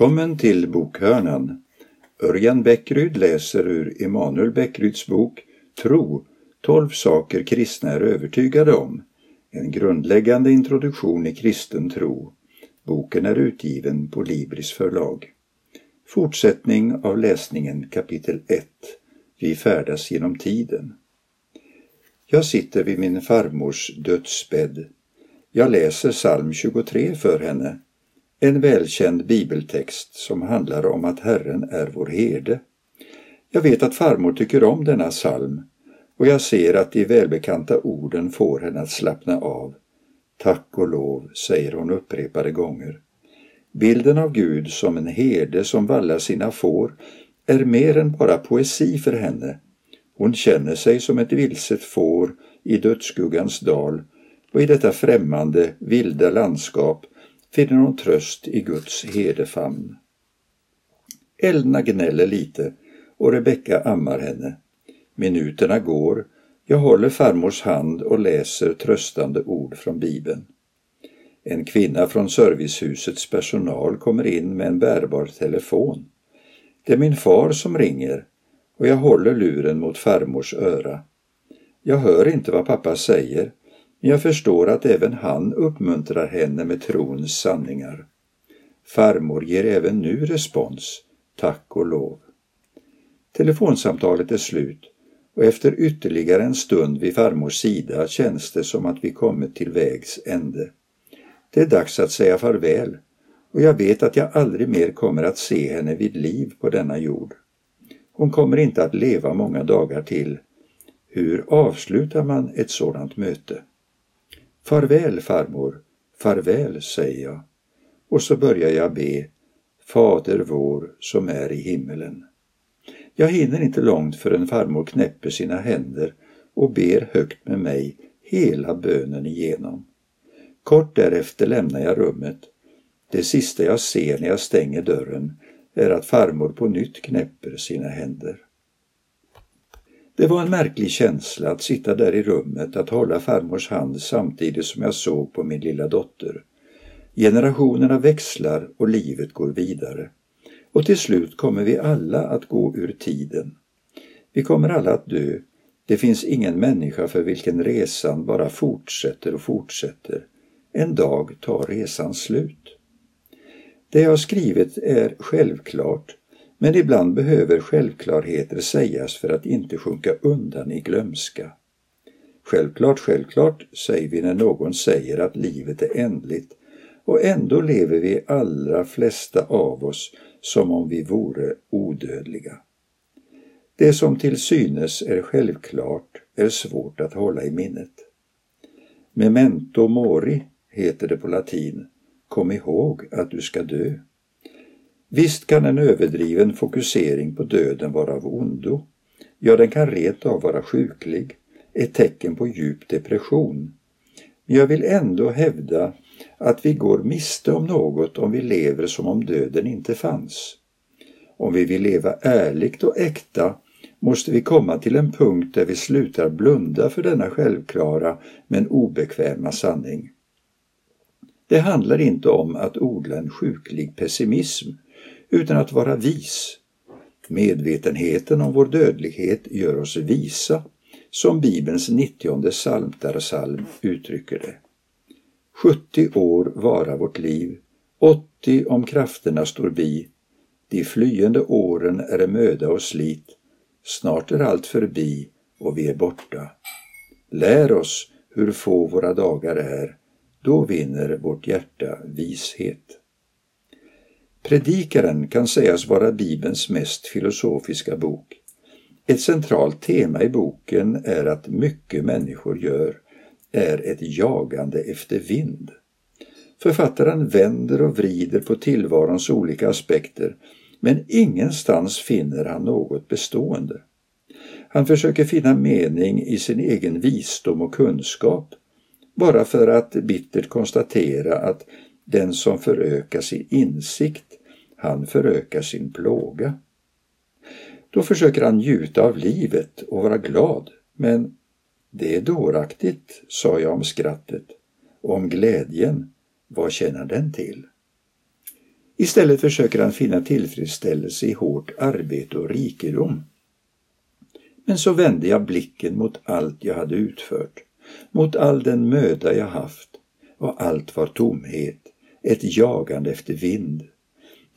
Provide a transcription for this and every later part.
Välkommen till Bokhörnan. Örjan Bäckryd läser ur Emanuel Bäckryds bok Tro, 12 saker kristna är övertygade om. En grundläggande introduktion i kristen tro. Boken är utgiven på Libris förlag. Fortsättning av läsningen kapitel 1. Vi färdas genom tiden. Jag sitter vid min farmors dödsbädd. Jag läser psalm 23 för henne en välkänd bibeltext som handlar om att Herren är vår herde. Jag vet att farmor tycker om denna psalm och jag ser att de välbekanta orden får henne att slappna av. Tack och lov, säger hon upprepade gånger. Bilden av Gud som en herde som vallar sina får är mer än bara poesi för henne. Hon känner sig som ett vilset får i dödsskuggans dal och i detta främmande, vilda landskap finner hon tröst i Guds herdefamn. Elna gnäller lite och Rebecka ammar henne. Minuterna går. Jag håller farmors hand och läser tröstande ord från Bibeln. En kvinna från servicehusets personal kommer in med en bärbar telefon. Det är min far som ringer och jag håller luren mot farmors öra. Jag hör inte vad pappa säger jag förstår att även han uppmuntrar henne med trons sanningar. Farmor ger även nu respons, tack och lov. Telefonsamtalet är slut och efter ytterligare en stund vid farmors sida känns det som att vi kommit till vägs ände. Det är dags att säga farväl och jag vet att jag aldrig mer kommer att se henne vid liv på denna jord. Hon kommer inte att leva många dagar till. Hur avslutar man ett sådant möte? Farväl farmor, farväl säger jag. Och så börjar jag be Fader vår som är i himmelen. Jag hinner inte långt förrän farmor knäpper sina händer och ber högt med mig hela bönen igenom. Kort därefter lämnar jag rummet. Det sista jag ser när jag stänger dörren är att farmor på nytt knäpper sina händer. Det var en märklig känsla att sitta där i rummet, att hålla farmors hand samtidigt som jag såg på min lilla dotter. Generationerna växlar och livet går vidare. Och till slut kommer vi alla att gå ur tiden. Vi kommer alla att dö. Det finns ingen människa för vilken resan bara fortsätter och fortsätter. En dag tar resan slut. Det jag har skrivit är självklart men ibland behöver självklarheter sägas för att inte sjunka undan i glömska. Självklart, självklart, säger vi när någon säger att livet är ändligt och ändå lever vi allra flesta av oss som om vi vore odödliga. Det som till synes är självklart är svårt att hålla i minnet. Memento mori heter det på latin. Kom ihåg att du ska dö. Visst kan en överdriven fokusering på döden vara av ondo. Ja, den kan rent av vara sjuklig, ett tecken på djup depression. Men jag vill ändå hävda att vi går miste om något om vi lever som om döden inte fanns. Om vi vill leva ärligt och äkta måste vi komma till en punkt där vi slutar blunda för denna självklara men obekväma sanning. Det handlar inte om att odla en sjuklig pessimism utan att vara vis. Medvetenheten om vår dödlighet gör oss visa, som Bibelns 90 psalmtarpsalm uttrycker det. 70 år vara vårt liv, 80 om krafterna står bi. De flyende åren är möda och slit. Snart är allt förbi och vi är borta. Lär oss hur få våra dagar är, då vinner vårt hjärta vishet. Predikaren kan sägas vara Bibelns mest filosofiska bok. Ett centralt tema i boken är att mycket människor gör är ett jagande efter vind. Författaren vänder och vrider på tillvarons olika aspekter men ingenstans finner han något bestående. Han försöker finna mening i sin egen visdom och kunskap bara för att bittert konstatera att den som förökar sin insikt, han förökar sin plåga. Då försöker han njuta av livet och vara glad, men det är dåraktigt, sa jag om skrattet. Och om glädjen, vad tjänar den till? Istället försöker han finna tillfredsställelse i hårt arbete och rikedom. Men så vände jag blicken mot allt jag hade utfört, mot all den möda jag haft och allt var tomhet, ett jagande efter vind.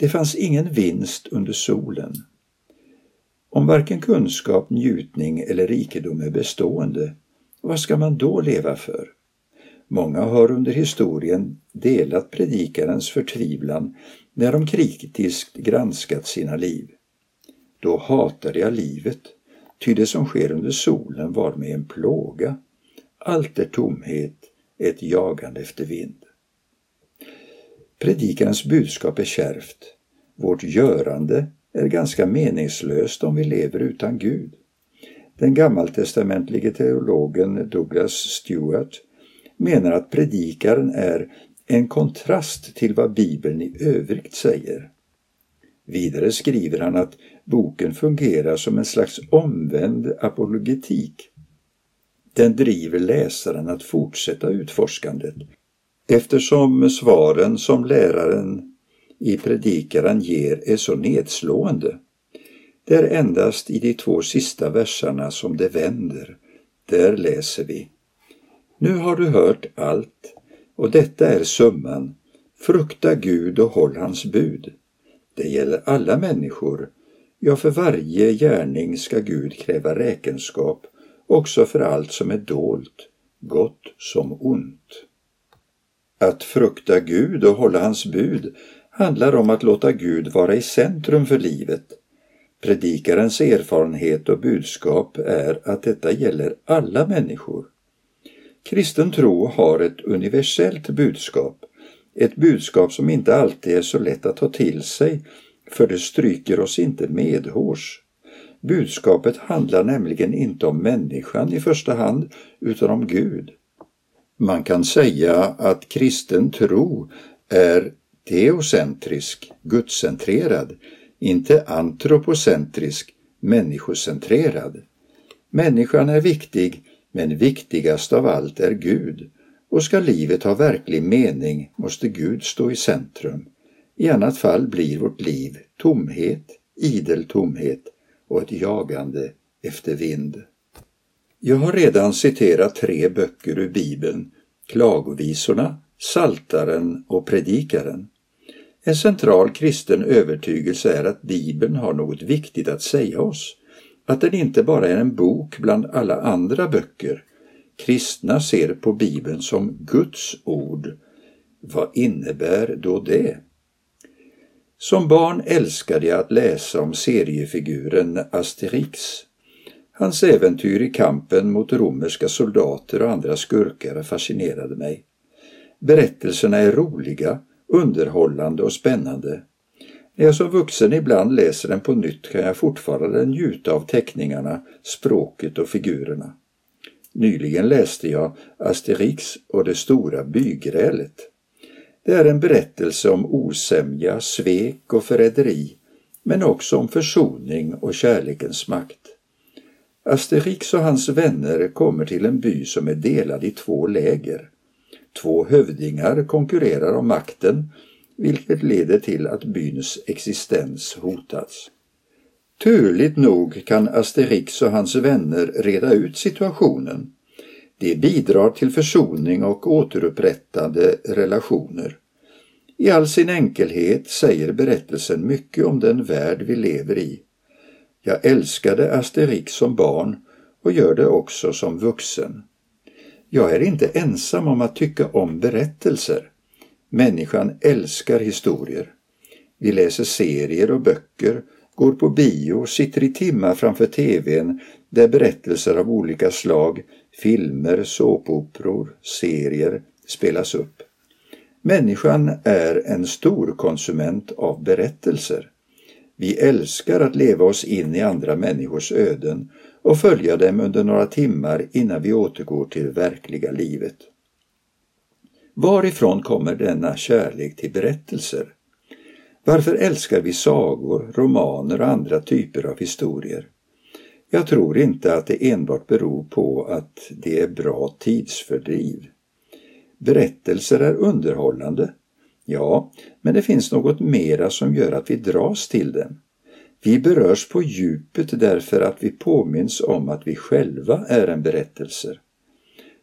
Det fanns ingen vinst under solen. Om varken kunskap, njutning eller rikedom är bestående, vad ska man då leva för? Många har under historien delat predikarens förtvivlan när de kritiskt granskat sina liv. Då hatade jag livet, ty det som sker under solen var mig en plåga. Allt är tomhet, ett jagande efter vind. Predikarens budskap är kärvt. Vårt görande är ganska meningslöst om vi lever utan Gud. Den gammaltestamentlige teologen Douglas Stewart menar att predikaren är en kontrast till vad Bibeln i övrigt säger. Vidare skriver han att boken fungerar som en slags omvänd apologetik. Den driver läsaren att fortsätta utforskandet eftersom svaren som läraren i predikaren ger är så nedslående. Det är endast i de två sista verserna som det vänder. Där läser vi. Nu har du hört allt och detta är summan. Frukta Gud och håll hans bud. Det gäller alla människor. Ja, för varje gärning ska Gud kräva räkenskap, också för allt som är dolt, gott som ont. Att frukta Gud och hålla hans bud handlar om att låta Gud vara i centrum för livet. Predikarens erfarenhet och budskap är att detta gäller alla människor. Kristen tro har ett universellt budskap, ett budskap som inte alltid är så lätt att ta till sig, för det stryker oss inte medhårs. Budskapet handlar nämligen inte om människan i första hand, utan om Gud. Man kan säga att kristen tro är teocentrisk, gudscentrerad, inte antropocentrisk, människocentrerad. Människan är viktig, men viktigast av allt är Gud. Och ska livet ha verklig mening måste Gud stå i centrum. I annat fall blir vårt liv tomhet, idel tomhet och ett jagande efter vind. Jag har redan citerat tre böcker ur Bibeln, Klagovisorna, Saltaren och Predikaren. En central kristen övertygelse är att Bibeln har något viktigt att säga oss, att den inte bara är en bok bland alla andra böcker. Kristna ser på Bibeln som Guds ord. Vad innebär då det? Som barn älskade jag att läsa om seriefiguren Asterix. Hans äventyr i kampen mot romerska soldater och andra skurkar fascinerade mig. Berättelserna är roliga, underhållande och spännande. När jag som vuxen ibland läser den på nytt kan jag fortfarande njuta av teckningarna, språket och figurerna. Nyligen läste jag Asterix och det stora bygrälet. Det är en berättelse om osämja, svek och förräderi, men också om försoning och kärlekens makt. Asterix och hans vänner kommer till en by som är delad i två läger. Två hövdingar konkurrerar om makten vilket leder till att byns existens hotas. Turligt nog kan Asterix och hans vänner reda ut situationen. De bidrar till försoning och återupprättade relationer. I all sin enkelhet säger berättelsen mycket om den värld vi lever i. Jag älskade Asterix som barn och gör det också som vuxen. Jag är inte ensam om att tycka om berättelser. Människan älskar historier. Vi läser serier och böcker, går på bio, sitter i timmar framför TVn där berättelser av olika slag, filmer, såpoperor, serier spelas upp. Människan är en stor konsument av berättelser. Vi älskar att leva oss in i andra människors öden och följa dem under några timmar innan vi återgår till det verkliga livet. Varifrån kommer denna kärlek till berättelser? Varför älskar vi sagor, romaner och andra typer av historier? Jag tror inte att det enbart beror på att det är bra tidsfördriv. Berättelser är underhållande. Ja, men det finns något mera som gör att vi dras till den. Vi berörs på djupet därför att vi påminns om att vi själva är en berättelse.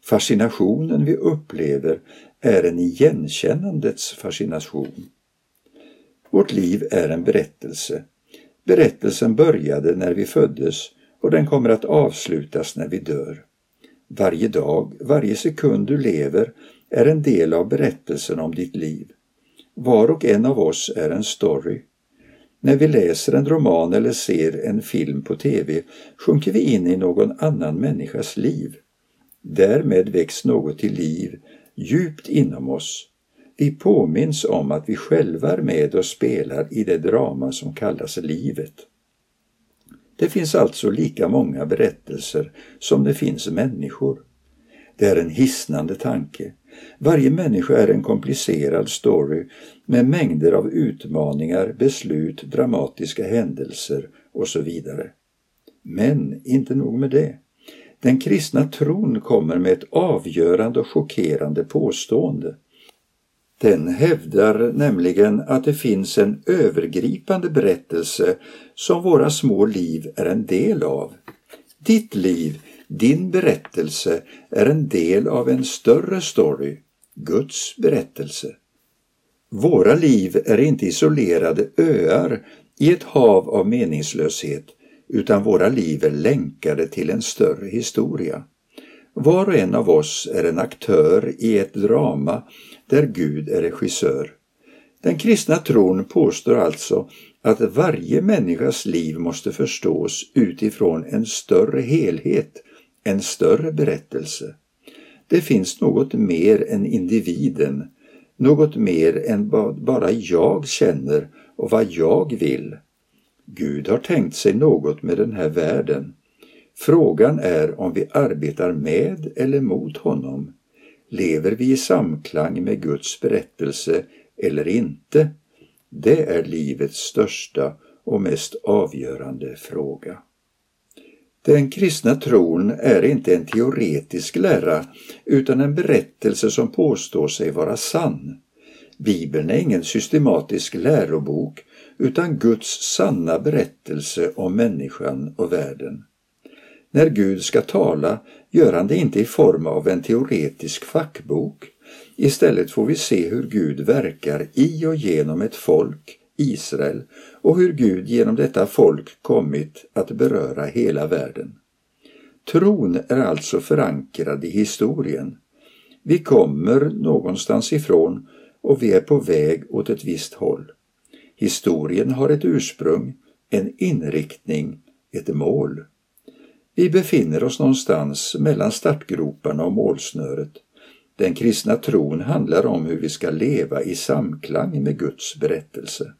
Fascinationen vi upplever är en igenkännandets fascination. Vårt liv är en berättelse. Berättelsen började när vi föddes och den kommer att avslutas när vi dör. Varje dag, varje sekund du lever är en del av berättelsen om ditt liv. Var och en av oss är en story. När vi läser en roman eller ser en film på TV sjunker vi in i någon annan människas liv. Därmed väcks något till liv djupt inom oss. Vi påminns om att vi själva är med och spelar i det drama som kallas livet. Det finns alltså lika många berättelser som det finns människor. Det är en hisnande tanke. Varje människa är en komplicerad story med mängder av utmaningar, beslut, dramatiska händelser och så vidare. Men inte nog med det. Den kristna tron kommer med ett avgörande och chockerande påstående. Den hävdar nämligen att det finns en övergripande berättelse som våra små liv är en del av. Ditt liv, din berättelse, är en del av en större story, Guds berättelse. Våra liv är inte isolerade öar i ett hav av meningslöshet utan våra liv är länkade till en större historia. Var och en av oss är en aktör i ett drama där Gud är regissör. Den kristna tron påstår alltså att varje människas liv måste förstås utifrån en större helhet, en större berättelse. Det finns något mer än individen, något mer än vad bara jag känner och vad jag vill. Gud har tänkt sig något med den här världen. Frågan är om vi arbetar med eller mot honom. Lever vi i samklang med Guds berättelse eller inte? Det är livets största och mest avgörande fråga. Den kristna tron är inte en teoretisk lära utan en berättelse som påstår sig vara sann. Bibeln är ingen systematisk lärobok utan Guds sanna berättelse om människan och världen. När Gud ska tala gör han det inte i form av en teoretisk fackbok. Istället får vi se hur Gud verkar i och genom ett folk, Israel, och hur Gud genom detta folk kommit att beröra hela världen. Tron är alltså förankrad i historien. Vi kommer någonstans ifrån och vi är på väg åt ett visst håll. Historien har ett ursprung, en inriktning, ett mål. Vi befinner oss någonstans mellan startgroparna och målsnöret. Den kristna tron handlar om hur vi ska leva i samklang med Guds berättelse.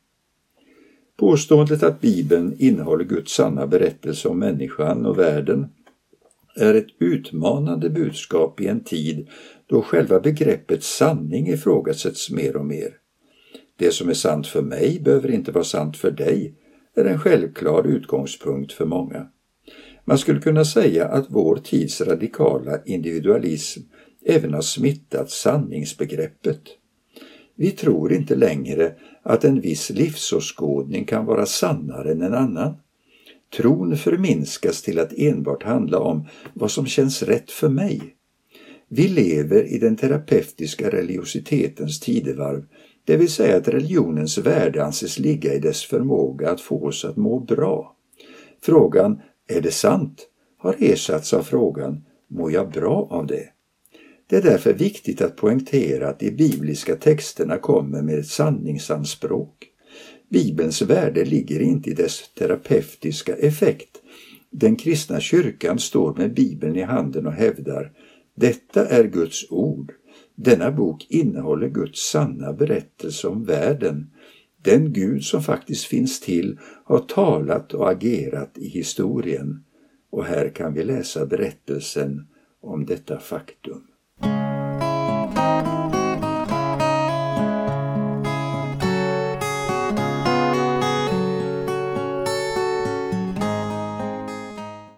Påståendet att Bibeln innehåller Guds sanna berättelse om människan och världen är ett utmanande budskap i en tid då själva begreppet sanning ifrågasätts mer och mer. Det som är sant för mig behöver inte vara sant för dig, är en självklar utgångspunkt för många. Man skulle kunna säga att vår tids radikala individualism även har smittat sanningsbegreppet. Vi tror inte längre att en viss livsåskådning kan vara sannare än en annan. Tron förminskas till att enbart handla om vad som känns rätt för mig. Vi lever i den terapeutiska religiositetens tidevarv det vill säga att religionens värde anses ligga i dess förmåga att få oss att må bra. Frågan ”Är det sant?” har ersatts av frågan ”Mår jag bra av det?” Det är därför viktigt att poängtera att de bibliska texterna kommer med ett sanningsanspråk. Bibelns värde ligger inte i dess terapeutiska effekt. Den kristna kyrkan står med Bibeln i handen och hävdar detta är Guds ord. Denna bok innehåller Guds sanna berättelse om världen. Den Gud som faktiskt finns till har talat och agerat i historien. Och här kan vi läsa berättelsen om detta faktum.